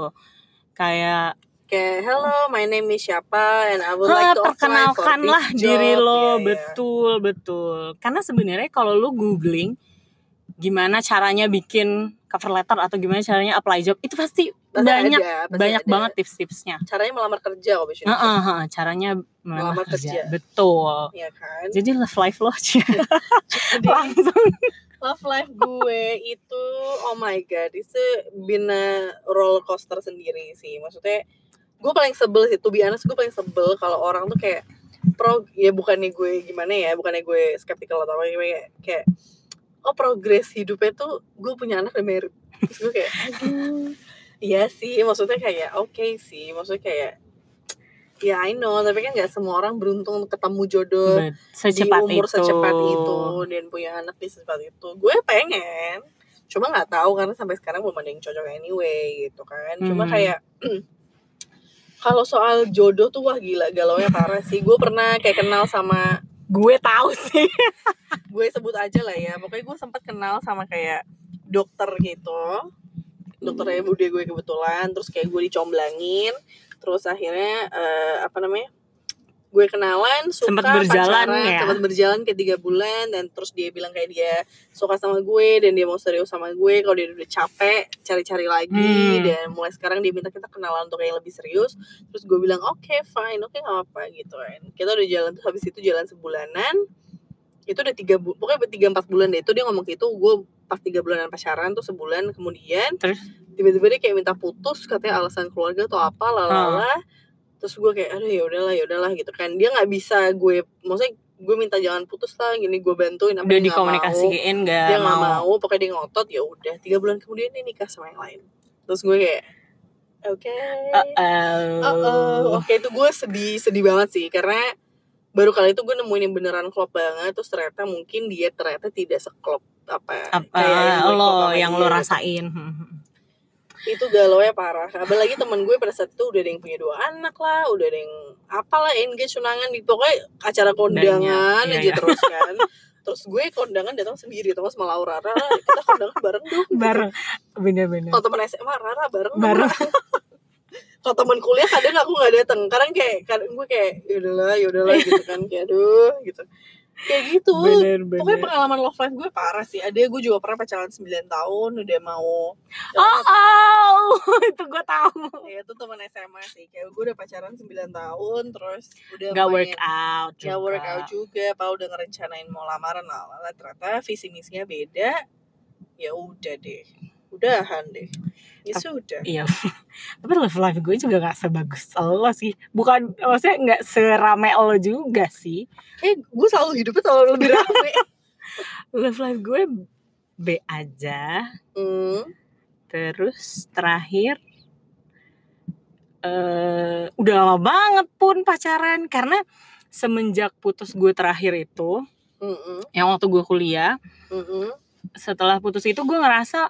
kayak Kayak hello, my name is siapa and I would "Ah, like to apply for perkenalkanlah this diri job." lo Iya, iya. betul betul karena sebenarnya kalau lo googling gimana caranya bikin cover letter atau gimana caranya apply job itu pasti Pasti banyak ada, pasti banyak ada. banget tips-tipsnya Caranya melamar kerja kok Bishu. Heeh, heeh, caranya melamar Melamar kerja. kerja. betul Iya kan? jadi love life lo aja (laughs) langsung love life gue itu oh my god, itu been a roller coaster sendiri sih. Maksudnya gue paling sebel sih, to be honest gue paling sebel kalau orang tuh kayak pro ya bukannya gue gimana ya, bukannya gue skeptical atau apa kayak, kayak oh progres hidupnya tuh gue punya anak dan married. Terus gue kayak aduh iya sih, maksudnya kayak oke sih, maksudnya kayak ya I know, tapi kan gak semua orang beruntung ketemu jodoh secepat di umur itu. secepat itu dan punya anak di secepat itu. Gue pengen cuma nggak tahu karena sampai sekarang belum ada yang cocok anyway gitu kan. Cuma Hmm. kayak (clears throat) kalau soal jodoh tuh wah gila galau parah sih. Gue pernah kayak kenal sama gue tahu sih. (laughs) Gue sebut aja lah ya. Pokoknya gue sempat kenal sama kayak dokter gitu. Dokternya Hmm. bude gue kebetulan terus kayak gue dicomblangin terus akhirnya eh, apa namanya gue kenalan suka Sempet berjalan pacaran, ya? sempat berjalan kayak tiga bulan dan terus dia bilang kayak dia suka sama gue dan dia mau serius sama gue kalau dia udah capek cari-cari lagi. Hmm. dan mulai sekarang dia minta kita kenalan untuk yang lebih serius. Terus gue bilang oke fine oke nggak apa gitu kan. Kita udah jalan terus habis itu jalan sebulanan. Itu udah tiga bu pokoknya tiga empat bulan deh. Itu dia ngomong gitu gue pas tiga bulanan pacaran tuh sebulan kemudian terus? tiba-tiba dia kayak minta putus katanya alasan keluarga atau apa lalala. Terus gue kayak aduh ya udahlah ya udahlah gitu kan. Dia nggak bisa gue maksudnya gue minta jangan putus lah gini gue bantuin apa udah dia nggak mau. dikomunikasiin nggak dia nggak mau. mau pokoknya dia ngotot ya udah tiga bulan kemudian dia nikah sama yang lain. Terus gue kayak oke. Oh, oke itu gue sedih sedih banget sih karena baru kali itu gue nemuin yang beneran klop banget terus ternyata mungkin dia ternyata tidak seklop apa, apa gue klop lo yang dia lo gitu. rasain? Hmm, itu galau ya parah. Apalagi temen gue pada saat itu udah ada yang punya dua anak lah udah ada yang apalah engage tunangan di pokoknya acara kondangan aja iya. terus kan. Terus gue kondangan datang sendiri terus sama Laura Rara kita kondangan bareng dong gitu. bareng. Bener-bener kalau temen SMA Rara bareng bareng. (laughs) Kalau temen kuliah kadang aku nggak datang kadang kayak kadang gue kayak yaudahlah yaudahlah gitu kan. Kayak aduh gitu kayak gitu. Bener pokoknya bener. pengalaman love life gue parah sih. Ada gue juga pernah pacaran 9 tahun udah mau oh oh. (laughs) Itu gue tahu. Ya itu teman SMA sih. Kayak gue udah pacaran 9 tahun terus udah nggak main- work out juga. nggak work out juga. Pak udah ngerencanain mau lamaran lah lah. Ternyata visi misinya beda. Ya udah deh. Udahan deh ya sudah Iya, (laughs) tapi love life gue juga gak sebagus lo sih. Bukan, maksudnya gak serame lo juga sih. kayak gue selalu hidupnya selalu lebih rame (laughs) Love life gue B aja. hmm. Terus terakhir, eh udah lama banget pun pacaran. Karena semenjak putus gue terakhir itu Mm-mm. yang waktu gue kuliah Mm-mm. setelah putus itu gue ngerasa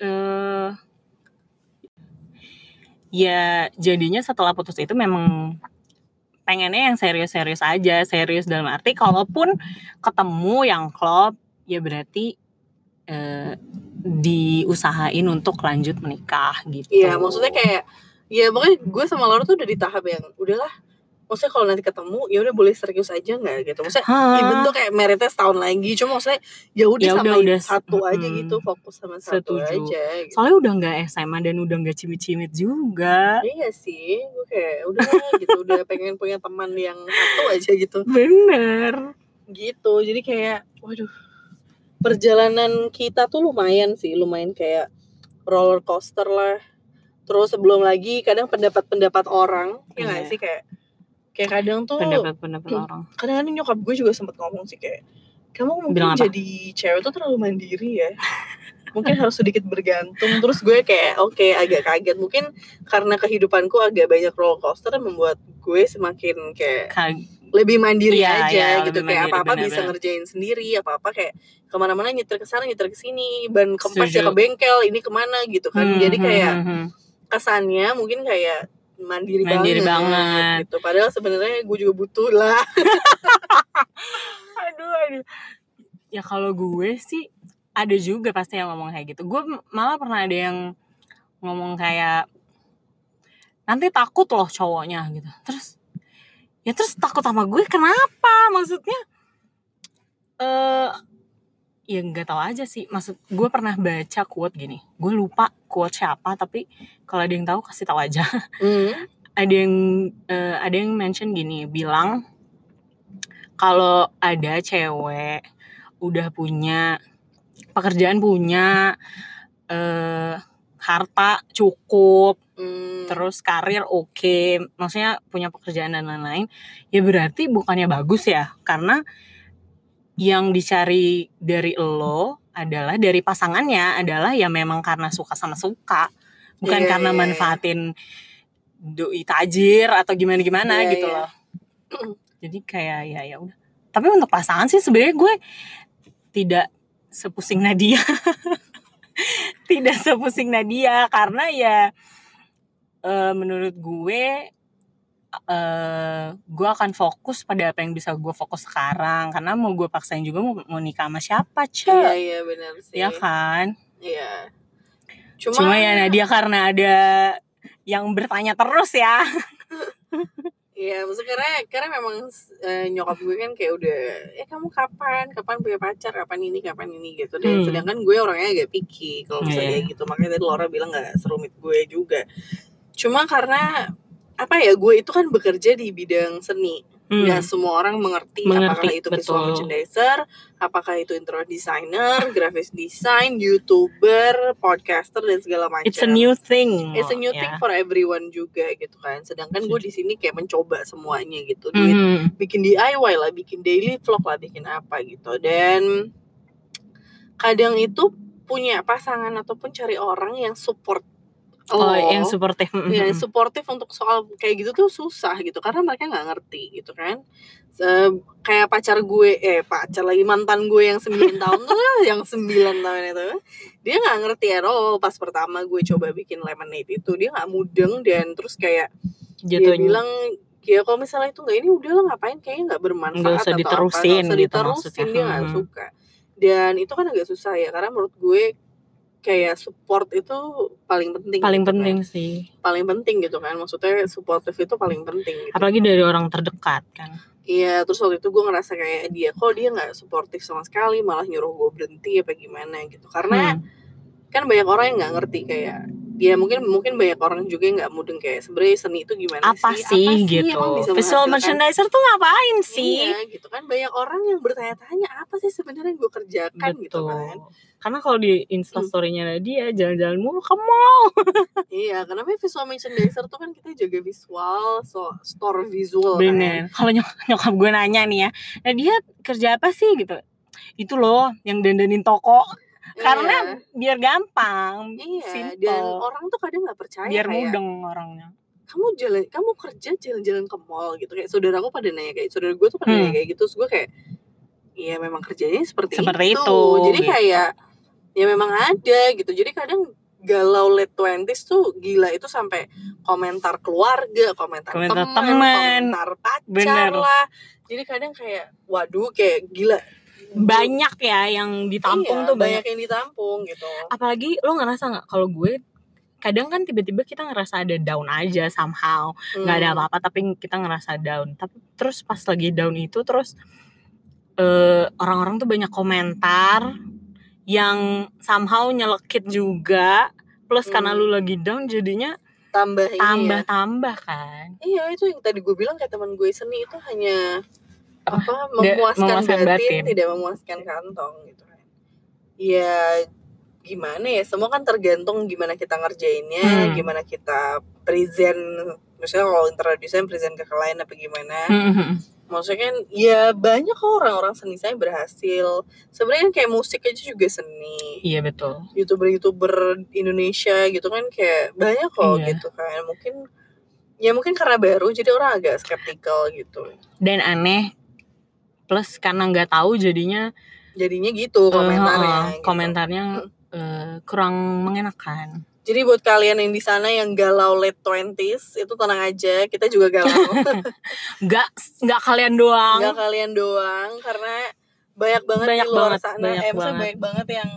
eh ya jadinya setelah putus itu memang pengennya yang serius-serius aja serius dalam arti kalaupun ketemu yang klop ya berarti eh, diusahain untuk lanjut menikah gitu Iya, maksudnya kayak ya pokoknya gue sama Laura tuh udah di tahap yang udahlah. Maksudnya kalau nanti ketemu ya udah boleh serius aja nggak gitu. Maksudnya Hah. even tuh kayak meritnya setahun lagi, cuma maksudnya ya udah Ya sama udah, satu aja mm-mm. gitu, fokus sama satu Setuju. aja. Gitu. soalnya udah nggak SMA dan udah nggak cimit-cimit juga Iya sih, gue kayak udah gitu, udah pengen punya teman yang satu aja gitu. bener Gitu, jadi kayak waduh perjalanan kita tuh lumayan sih, lumayan kayak roller coaster lah. Terus sebelum lagi kadang pendapat-pendapat orang, ya nggak Iya. sih kayak kayak kadang tuh pendapat-pendapat Hmm. orang. kadang-kadang nyokap gue juga sempet ngomong sih kayak kamu mungkin Bilang apa? jadi cewek tuh terlalu mandiri ya. Mungkin harus sedikit bergantung. Terus gue kayak oke agak kaget. Mungkin karena kehidupanku agak banyak roller coaster membuat gue semakin kayak Kag- lebih mandiri Iya, aja iya, gitu. kayak mandiri, apa apa bisa ngerjain sendiri apa apa kayak ke mana-mana nyetir ke sana nyetir ke sini ban kempes ya ke bengkel ini ke mana gitu kan. Hmm, jadi hmm, kayak hmm, hmm. kesannya mungkin kayak mandiri, Mandiri banget, banget. gitu. Padahal sebenarnya gue juga butuh lah. (laughs) Aduh aduh. Ya kalau gue sih ada juga pasti yang ngomong kayak gitu. Gue malah pernah ada yang ngomong kayak nanti takut loh cowoknya gitu. Terus ya terus takut sama gue kenapa? Maksudnya eh ya nggak tahu aja sih maksud gue pernah baca quote gini gue lupa quote siapa tapi kalau ada yang tahu kasih tahu aja Hmm. (laughs) ada yang eh, ada yang mention gini bilang kalau ada cewek udah punya pekerjaan punya eh harta cukup Hmm. terus karir oke maksudnya punya pekerjaan dan lain-lain ya berarti bukannya bagus ya karena yang dicari dari lo adalah dari pasangannya adalah ya memang karena suka sama suka bukan Iya, karena iya, iya. manfaatin doi tajir atau gimana gimana Iya, gitu iya. loh (clears throat) jadi kayak ya ya udah tapi untuk pasangan sih sebenarnya gue tidak sepusing Nadia (laughs) tidak sepusing Nadia karena ya eh, menurut gue eh gue akan fokus pada apa yang bisa gue fokus sekarang karena mau gue paksain juga mau, mau nikah sama siapa Iya cek iya benar sih. ya kan Iya. Cuma, cuma ya Nadia karena ada yang bertanya terus ya (laughs) Iya, maksudnya karena karena memang eh, nyokap gue kan kayak udah, eh kamu kapan, kapan punya pacar, kapan ini, kapan ini gitu. Dan Hmm. sedangkan gue orangnya agak picky kalau misalnya Iya. kayak gitu. Makanya tadi Laura bilang gak serumit gue juga. Cuma karena apa ya, gue itu kan bekerja di bidang seni. Hmm. Nggak semua orang mengerti, Mengerti, apakah itu visual betul. merchandiser, apakah itu interior designer, graphic design, youtuber, podcaster dan segala macam. it's a new thing It's a new ya. thing for everyone juga gitu kan. Sedangkan gue di sini kayak mencoba semuanya gitu. Duit Mhm. bikin DIY lah, bikin daily vlog lah, bikin apa gitu. Dan kadang itu punya pasangan ataupun cari orang yang support oh lo, yang supportive Mhm. ya, suportif untuk soal kayak gitu tuh susah gitu karena mereka nggak ngerti gitu kan. Se- kayak pacar gue eh pacar lagi mantan gue yang 9 tahun tuh (laughs) yang 9 tahun itu dia nggak ngerti at all. Pas pertama gue coba bikin lemonade itu dia nggak mudeng dan terus kayak dia jatuhnya. bilang ya kalau misalnya itu nggak ini udah lah ngapain? Kayaknya nggak bermanfaat Nggak usah atau diterusin apa nggak usah gitu diterusin maksudnya. dia nggak suka. Dan itu kan agak susah ya karena menurut gue kayak support itu paling penting paling gitu kan. penting sih paling penting gitu kan maksudnya supportive itu paling penting gitu. apalagi dari orang terdekat kan iya terus waktu itu gue ngerasa kayak dia kok dia nggak supportive sama sekali malah nyuruh gue berhenti apa gimana gitu karena Hmm. kan banyak orang yang nggak ngerti kayak ya mungkin mungkin banyak orang juga yang nggak mudeng kayak sebenarnya seni itu gimana apa sih? Sih? Apa gitu. Emang bisa visual merchandiser tuh ngapain sih? Iya gitu kan. Banyak orang yang bertanya-tanya apa sih sebenarnya gue kerjakan? gitu betul. kan. Karena kalau di instastorynya dia jalan-jalan mulu ke mall. (laughs) Iya karena visual merchandiser tuh kan kita jaga visual so store visual kan. Bener. Kalau nyok nyokap gue nanya nih ya nah dia kerja apa sih? Gitu. Itu loh yang dandanin toko (laughs) karena biar gampang iya simple dan orang tuh kadang nggak percaya biar kayak mudeng orangnya kamu jalan kamu kerja jalan-jalan ke mall gitu kayak saudara aku pada nanya kayak saudara gue tuh pada Hmm. nanya kayak gitu terus gue kayak iya memang kerjanya seperti, Seperti itu. itu, jadi gitu. kayak ya memang ada gitu jadi kadang galau late twenties tuh gila itu sampai komentar keluarga komentar, Komentar teman teman. komentar pacar Bener. lah jadi kadang kayak waduh kayak gila banyak ya yang ditampung Iya, tuh banyak. banyak yang ditampung gitu Apalagi lo ngerasa nggak kalau gue kadang kan tiba-tiba kita ngerasa ada down aja somehow nggak ada Hmm. apa-apa tapi kita ngerasa down tapi terus pas lagi down itu terus eh, orang-orang tuh banyak komentar yang somehow nyelekit juga plus karena Hmm. lu lagi down jadinya tambah ini ya. tambah-tambah kan Iya itu yang tadi gue bilang kayak teman gue seni itu hanya Apa? memuaskan, memuaskan batin, batin. tidak memuaskan kantong gitu kan. Ya gimana ya semua kan tergantung gimana kita ngerjainnya, Hmm. gimana kita present misalnya kalau interior design present ke klien apa gimana. Hmm. Maksudnya kan ya banyak kok orang-orang seni saya berhasil. Sebenarnya kayak musik aja juga seni. iya betul youtuber-youtuber Indonesia gitu kan kayak banyak kok Iya. gitu kan mungkin ya mungkin karena baru jadi orang agak skeptikal gitu dan aneh plus karena nggak tahu jadinya jadinya gitu eh, komentarnya eh, gitu. komentarnya eh, kurang mengenakan jadi buat kalian yang di sana yang galau late 20s itu tenang aja kita juga galau (laughs) nggak nggak kalian doang nggak kalian doang karena banyak banget Banyak di luar banget, sana banyak eh banget. banyak banget yang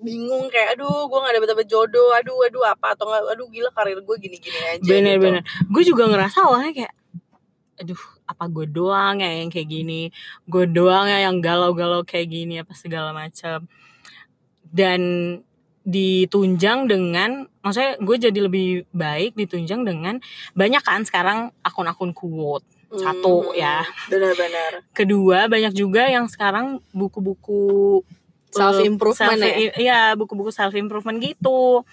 bingung kayak aduh gue gak dapet dapet jodoh aduh aduh apa atau nggak aduh gila karir gue gini gini aja bener-bener gitu. gue juga ngerasa awalnya kayak aduh apa gue doang ya yang kayak gini gue doang ya yang galau-galau kayak gini apa segala macam dan ditunjang dengan maksudnya gue jadi lebih baik ditunjang dengan banyak kan sekarang akun-akun quote. Satu, Hmm, ya. benar-benar. (laughs) Kedua banyak juga yang sekarang buku-buku self eh, improvement self- ya? iya buku-buku self improvement gitu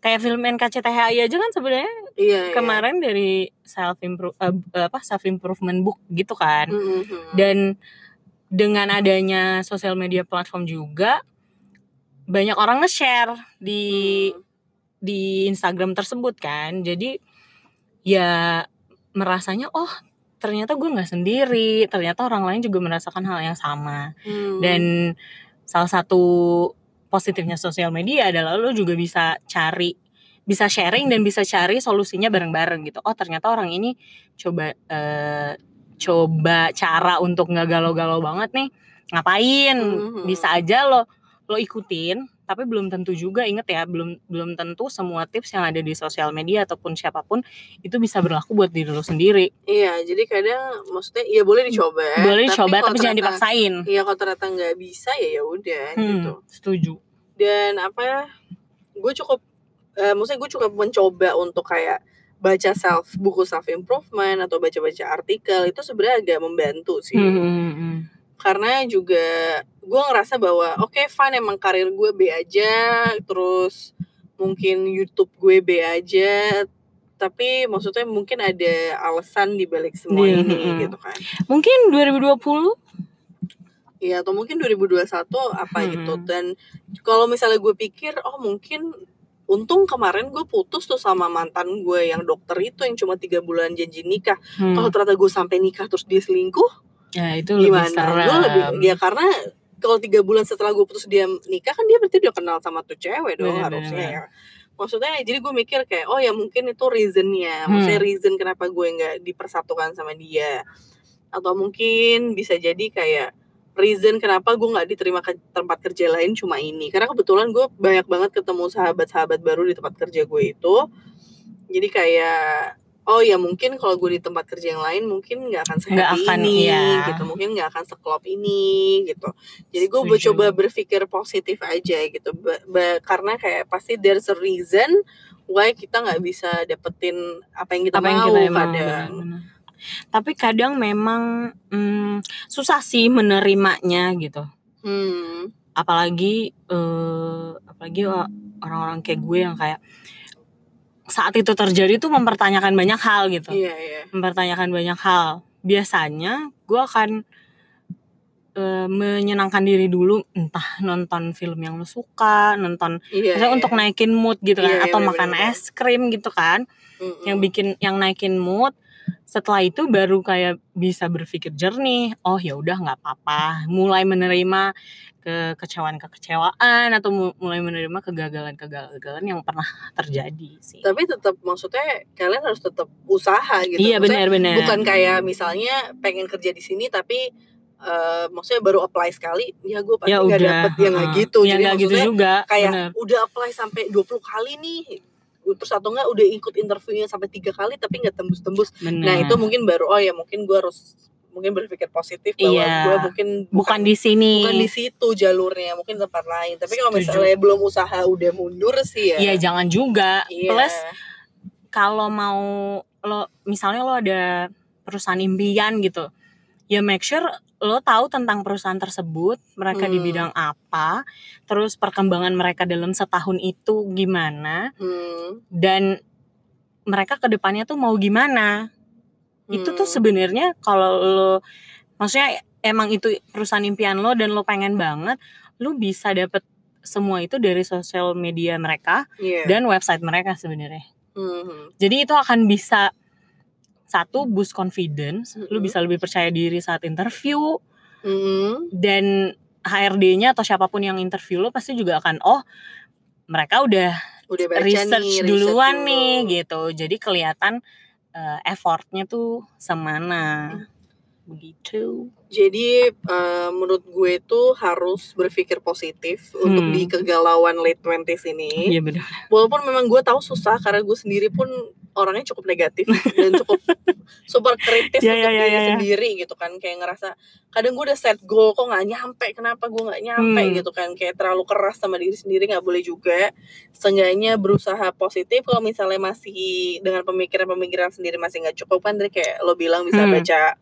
kayak film NKCTHI aja kan sebenarnya iya iya. kemarin dari self improve apa self improvement book gitu kan Mhm. dan dengan adanya sosial media platform juga banyak orang nge-share di Hmm. di Instagram tersebut kan jadi ya merasanya oh ternyata gue nggak sendiri ternyata orang lain juga merasakan hal yang sama Hmm. dan salah satu positifnya sosial media adalah lo juga bisa cari bisa sharing dan bisa cari solusinya bareng-bareng gitu. Oh ternyata orang ini coba eh, coba cara untuk nggak galau-galau banget nih. Ngapain? Mhm. bisa aja lo lo ikutin tapi belum tentu juga inget ya belum belum tentu semua tips yang ada di sosial media ataupun siapa pun itu bisa berlaku buat diri lo sendiri Iya, jadi kadang maksudnya ya boleh dicoba. boleh dicoba tapi jangan dipaksain Iya, kalau ternyata nggak bisa ya ya udah Hmm, gitu. setuju Dan apa ya? Gue cukup, eh, maksudnya gue cukup mencoba untuk kayak baca self buku self improvement atau baca-baca artikel itu sebenarnya agak membantu sih. Hmm, hmm, hmm, hmm. Karena juga gue ngerasa bahwa oke fine emang karir gue B aja, terus mungkin YouTube gue B aja, tapi maksudnya mungkin ada alasan di balik semua Iya, ini gitu kan. mungkin 2020 Iya atau mungkin 2021 apa Hmm. gitu. Dan kalau misalnya gue pikir oh mungkin untung kemarin gue putus tuh sama mantan gue yang dokter itu yang cuma tiga bulan janji nikah. Hmm, kalau ternyata gue sampai nikah terus dia selingkuh ya itu lebih gimana? Serem. gue lebih ya karena kalau tiga bulan setelah gue putus dia nikah kan dia berarti udah kenal sama tuh cewek dong Bener, harusnya. Bener, ya maksudnya jadi gue mikir kayak oh ya mungkin itu reasonnya. Maksudnya Hmm. reason kenapa gue nggak dipersatukan sama dia. Atau mungkin bisa jadi kayak reason kenapa gue nggak diterima ke tempat kerja lain cuma ini. Karena kebetulan gue banyak banget ketemu sahabat-sahabat baru di tempat kerja gue itu. Jadi kayak oh ya mungkin kalau gue di tempat kerja yang lain mungkin nggak akan sehappy akan, ini iya. gitu. Mungkin nggak akan seklop ini gitu. Jadi gue Setuju. mencoba berpikir positif aja gitu. Ba- ba- karena kayak pasti there's a reason why kita nggak bisa dapetin apa yang kita apa yang mau kita emang kadang. tapi kadang memang hmm, susah sih menerimanya gitu. Hmm. Apalagi eh, apalagi orang-orang kayak gue yang kayak saat itu terjadi tuh mempertanyakan banyak hal gitu iya iya mempertanyakan banyak hal biasanya gue akan eh, menyenangkan diri dulu entah nonton film yang lo suka nonton iya, misalnya iya. untuk naikin mood gitu kan Iya, iya, atau makan bener-bener. es krim gitu kan Mm-mm. yang bikin yang naikin mood setelah itu baru kayak bisa berpikir jernih oh ya udah nggak apa-apa. Mulai menerima ke kekecewaan kekecewaan atau mu- mulai menerima kegagalan kegagalan yang pernah terjadi sih. Tapi tetap maksudnya kalian harus tetap usaha gitu. Iya benar-benar bukan kayak misalnya pengen kerja di sini tapi eh, maksudnya baru apply sekali ya gue pasti ya nggak udah dapet ya nggak heeh. gitu. Ya jadi nggak gitu juga kayak bener. udah apply sampai 20 kali nih terus atau enggak udah ikut interviewnya sampai tiga kali tapi nggak tembus-tembus bener. nah itu mungkin baru oh ya mungkin gue harus mungkin berpikir positif bahwa Iya. gue mungkin bukan di sini bukan di situ jalurnya mungkin tempat lain tapi kalau Setuju. misalnya belum usaha udah mundur sih ya Iya jangan juga Iya. plus kalau mau lo misalnya lo ada perusahaan impian gitu ya make sure lo tahu tentang perusahaan tersebut mereka di Hmm. bidang apa terus perkembangan mereka dalam setahun itu gimana Hmm, dan mereka ke depannya tuh mau gimana itu tuh hmm. sebenarnya kalau lo maksudnya emang itu perusahaan impian lo dan lo pengen banget lo bisa dapet semua itu dari sosial media mereka Iya. dan website mereka sebenarnya Hmm, jadi itu akan bisa satu boost confidence, lu Mm-mm. bisa lebih percaya diri saat interview hmm. dan HRD-nya atau siapa pun yang interview lo pasti juga akan oh mereka udah udah baca research nih, duluan dulu. nih gitu. Jadi kelihatan eh, effortnya tuh semana begitu. Jadi eh, menurut gue tuh harus berpikir positif untuk Hmm. di kegalauan late 20s ini. Iya benar. Walaupun memang gue tahu susah karena gue sendiri pun orangnya cukup negatif (laughs) dan cukup super kritis Iya, untuk iya, iya, diri iya. sendiri gitu kan. Kayak ngerasa kadang gue udah set goal kok nggak nyampe, kenapa gue nggak nyampe Hmm. gitu kan. Kayak terlalu keras sama diri sendiri nggak boleh juga. Seenggaknya berusaha positif kalau misalnya masih dengan pemikiran-pemikiran sendiri masih nggak cukup kan dari kayak lo bilang bisa Hmm. baca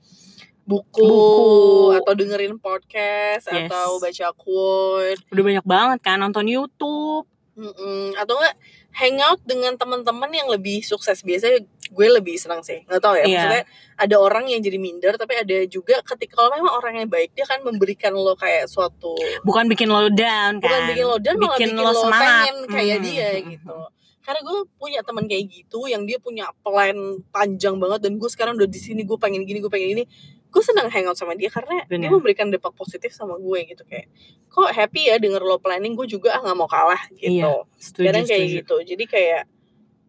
buku, Buku. atau dengerin podcast Yes. atau baca quote Udah banyak banget kan nonton YouTube. Mm-mm. atau enggak hangout dengan teman-teman yang lebih sukses biasanya gue lebih senang sih nggak tahu ya Iya. maksudnya ada orang yang jadi minder tapi ada juga ketika kalau memang orang yang baik dia kan memberikan lo kayak suatu Bukan bikin lo down kan. bukan bikin lo dan malah bikin bikin, lo lo, semangat. pengen kayak Hmm. dia gitu karena gue punya teman kayak gitu yang dia punya plan panjang banget dan gue sekarang udah di sini gue pengen gini gue pengen ini gue senang hangout sama dia karena dia Bener. memberikan dampak positif sama gue gitu kayak kok happy ya denger lo planning? Gue juga ah nggak mau kalah gitu. Iya, Setuju, kadang kayak setuju. gitu. Jadi kayak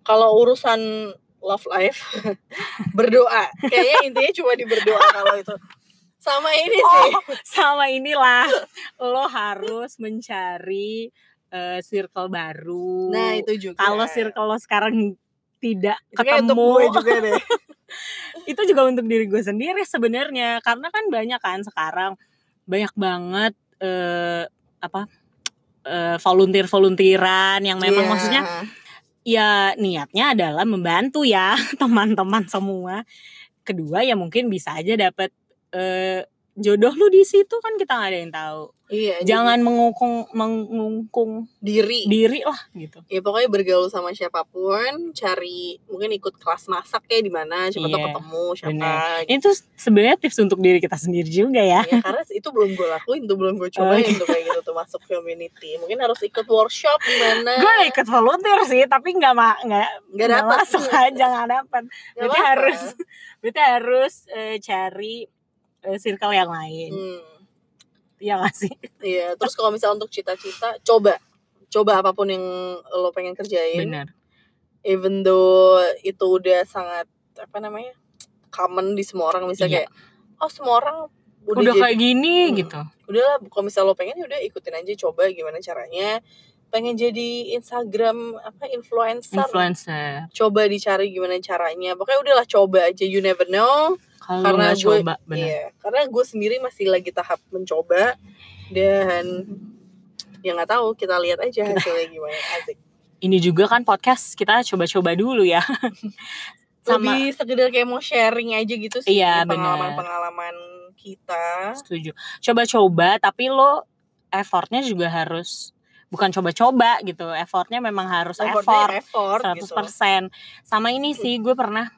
kalau urusan love life (laughs) berdoa. Kayaknya intinya cuma di berdoa kalau itu. Sama ini sih. Oh, sama inilah. Lo harus mencari eh, circle baru. nah itu juga. Kalau circle lo sekarang tidak Itu ketemu, gue juga deh (laughs) itu juga untuk diri gue sendiri sebenarnya. Karena kan banyak kan sekarang banyak banget eh, apa eh, volunteer volunteeran yang memang Iya. maksudnya ya niatnya adalah membantu ya (laughs) teman-teman semua. Kedua ya mungkin bisa aja dapat eh, jodoh lu di situ kan kita nggak ada yang tahu. Iya jadi Jangan mengungkung mengungkung diri diri lah gitu. ya pokoknya bergaul sama siapa pun cari mungkin ikut kelas masak kayak di mana siapa tahu Iya, ketemu siapa bener. gitu. Itu sebenarnya tips untuk diri kita sendiri juga ya. Ya, karena itu belum gue lakuin tuh belum gue cobain Oh, tuh kayak gitu tuh masuk community mungkin harus ikut workshop di mana gue ikut volunteer sih tapi nggak ma nggak nggak dapat masuk aja nggak dapat berarti harus berarti harus eh, cari eh, circle yang lain Hmm. Ya nggak sih? Iya, terus kalau misalnya untuk cita-cita, coba, coba apa pun yang lo pengen kerjain, benar. Even though itu udah sangat apa namanya common di semua orang, misalnya Iya. kayak, oh semua orang udah, udah, jadi, kayak gini Hmm. gitu. Udahlah, kalau misalnya lo pengen ya udah ikutin aja, coba gimana caranya, pengen jadi Instagram apa influencer, influencer. Coba dicari gimana caranya, pokoknya udahlah coba aja, you never know, kalau Karena gue- coba benar Iya, karena gue sendiri masih lagi tahap mencoba dan ya nggak tahu kita lihat aja hasilnya gimana asik. ini juga kan podcast kita coba-coba dulu ya (laughs) sama Lebih sekedar kayak mau sharing aja gitu sih Iya, pengalaman-pengalaman kita. setuju coba-coba tapi lo effortnya juga harus bukan coba-coba gitu effortnya memang harus Effortnya effort effort 100% gitu. sama ini sih gue pernah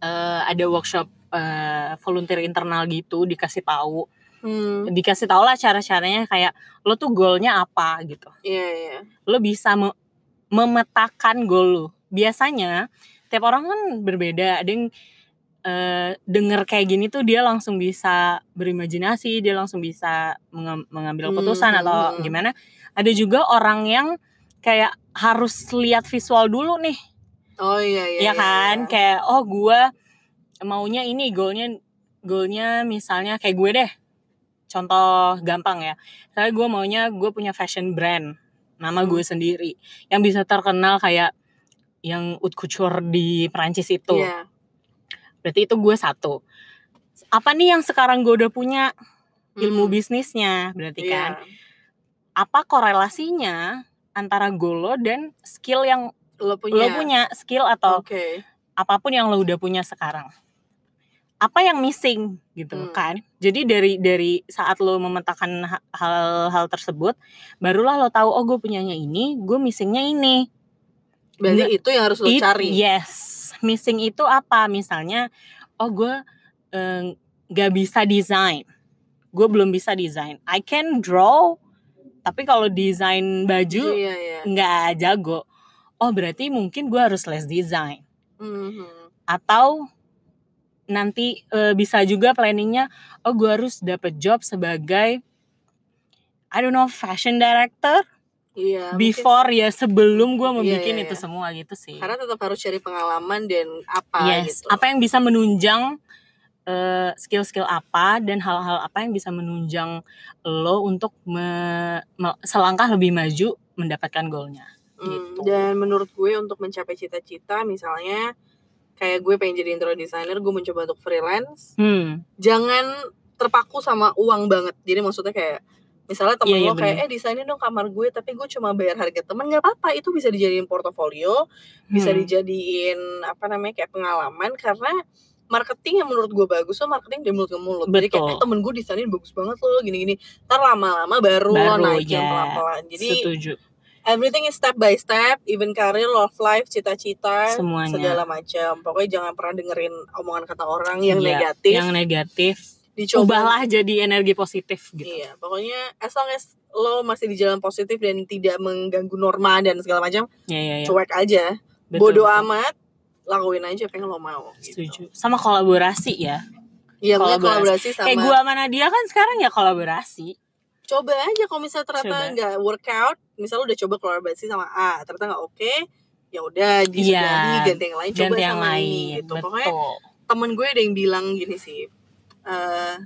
eh, ada workshop eh, volunteer internal gitu dikasih tahu Hmm. dikasih tau lah cara-caranya kayak lo tuh goalnya apa gitu Iya, iya. lo bisa me- memetakan goal lo biasanya tiap orang kan berbeda ada yang eh, denger kayak gini tuh dia langsung bisa berimajinasi dia langsung bisa menge- mengambil keputusan hmm, atau hmm. gimana ada juga orang yang kayak harus lihat visual dulu nih Oh iya iya. ya kan iya. kayak oh gue maunya ini goalnya goalnya misalnya kayak gue deh contoh gampang ya saya gue maunya gue punya fashion brand nama Hmm. gue sendiri yang bisa terkenal kayak yang haute couture di Perancis itu Iya. berarti itu gue satu apa nih yang sekarang gue udah punya ilmu Hmm. bisnisnya berarti Iya. kan apa korelasinya antara goal lo dan skill yang Lo punya. lo punya skill atau Oke. apa pun yang lo udah punya sekarang apa yang missing gitu Hmm. kan jadi dari dari saat lo memetakan ha- hal-hal tersebut barulah lo tahu oh gue punyanya ini gue missingnya ini Berarti itu yang harus lo It- cari. yes missing itu apa misalnya oh gue eh, nggak bisa desain gue belum bisa desain I can draw tapi kalau desain baju Iya iya. nggak jago oh berarti mungkin gue harus les desain Mhm. atau nanti eh, bisa juga planningnya oh gue harus dapet job sebagai I don't know fashion director Iya. mungkin- before ya sebelum gue Iya, membuat iya, itu iya. semua gitu sih Karena tetap harus cari pengalaman dan apa yes gitu. apa yang bisa menunjang eh, skill-skill apa dan hal-hal apa yang bisa menunjang lo untuk me- me- selangkah lebih maju mendapatkan goalnya Gitu. Dan menurut gue untuk mencapai cita-cita misalnya kayak gue pengen jadi interior designer, gue mencoba untuk freelance. hmm Jangan terpaku sama uang banget. Jadi maksudnya kayak misalnya temen Iya, iya, lo kayak eh desainin dong kamar gue tapi gue cuma bayar harga temen nggak apa-apa itu bisa dijadiin portofolio bisa Hmm. dijadiin apa namanya kayak pengalaman karena marketing yang menurut gue bagus tuh marketing dari mulut ke mulut jadi kayak Betul. eh, temen gue desainin bagus banget loh gini-gini ntar lama-lama baru, lo Baru, naikin ya. pelan-pelan jadi setuju everything is step by step even karir love life cita-cita semuanya. segala macam. Pokoknya jangan pernah dengerin omongan kata orang yang Iya, negatif. yang negatif. Dicoba. Ubahlah jadi energi positif gitu. Iya pokoknya as long as lo masih di jalan positif dan tidak mengganggu norma dan segala macam ya ya ya cuek aja. Betul, bodoh betul. amat lakuin aja apa yang lo mau gitu. setuju. Sama kolaborasi ya. Iya, Kolaborasi. kolaborasi sama kayak gua sama Nadia kan sekarang ya kolaborasi coba aja kalau misalnya ternyata Coba. nggak workout, misalnya udah coba kolaborasi sama A, ternyata nggak oke, ya udah disudahi Iya, ganti yang lain, coba ganti yang sama lain ini gitu. Pokoknya temen gue ada yang bilang gini sih, eh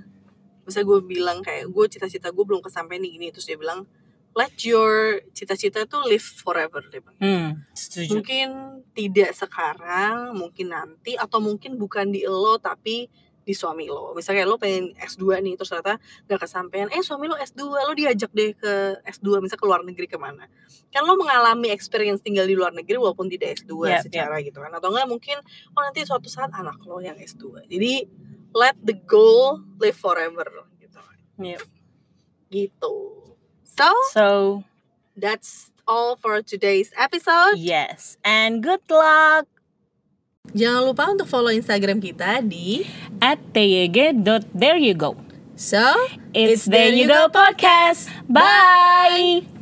misalnya gue bilang kayak gue cita-cita gue belum kesampaian nih gini, terus dia bilang let your cita-cita tuh live forever dia bilang. hmm setuju Mungkin tidak sekarang, mungkin nanti, atau mungkin bukan di lo tapi di suami lo. Misalnya lo pengen S2 nih, terus ternyata gak kesampaian, eh suami lo S2, lo diajak deh ke S2, misalnya ke luar negeri ke mana. Kan lo mengalami experience tinggal di luar negeri walaupun tidak S2 Yap, secara gitu kan. Atau enggak mungkin, oh nanti suatu saat anak lo yang S2. Jadi, let the goal live forever gitu. Yep. Gitu. So, so that's all for today's episode. yes and good luck Jangan lupa untuk follow Instagram kita di at tyg.there you go. So it's there you go podcast. Bye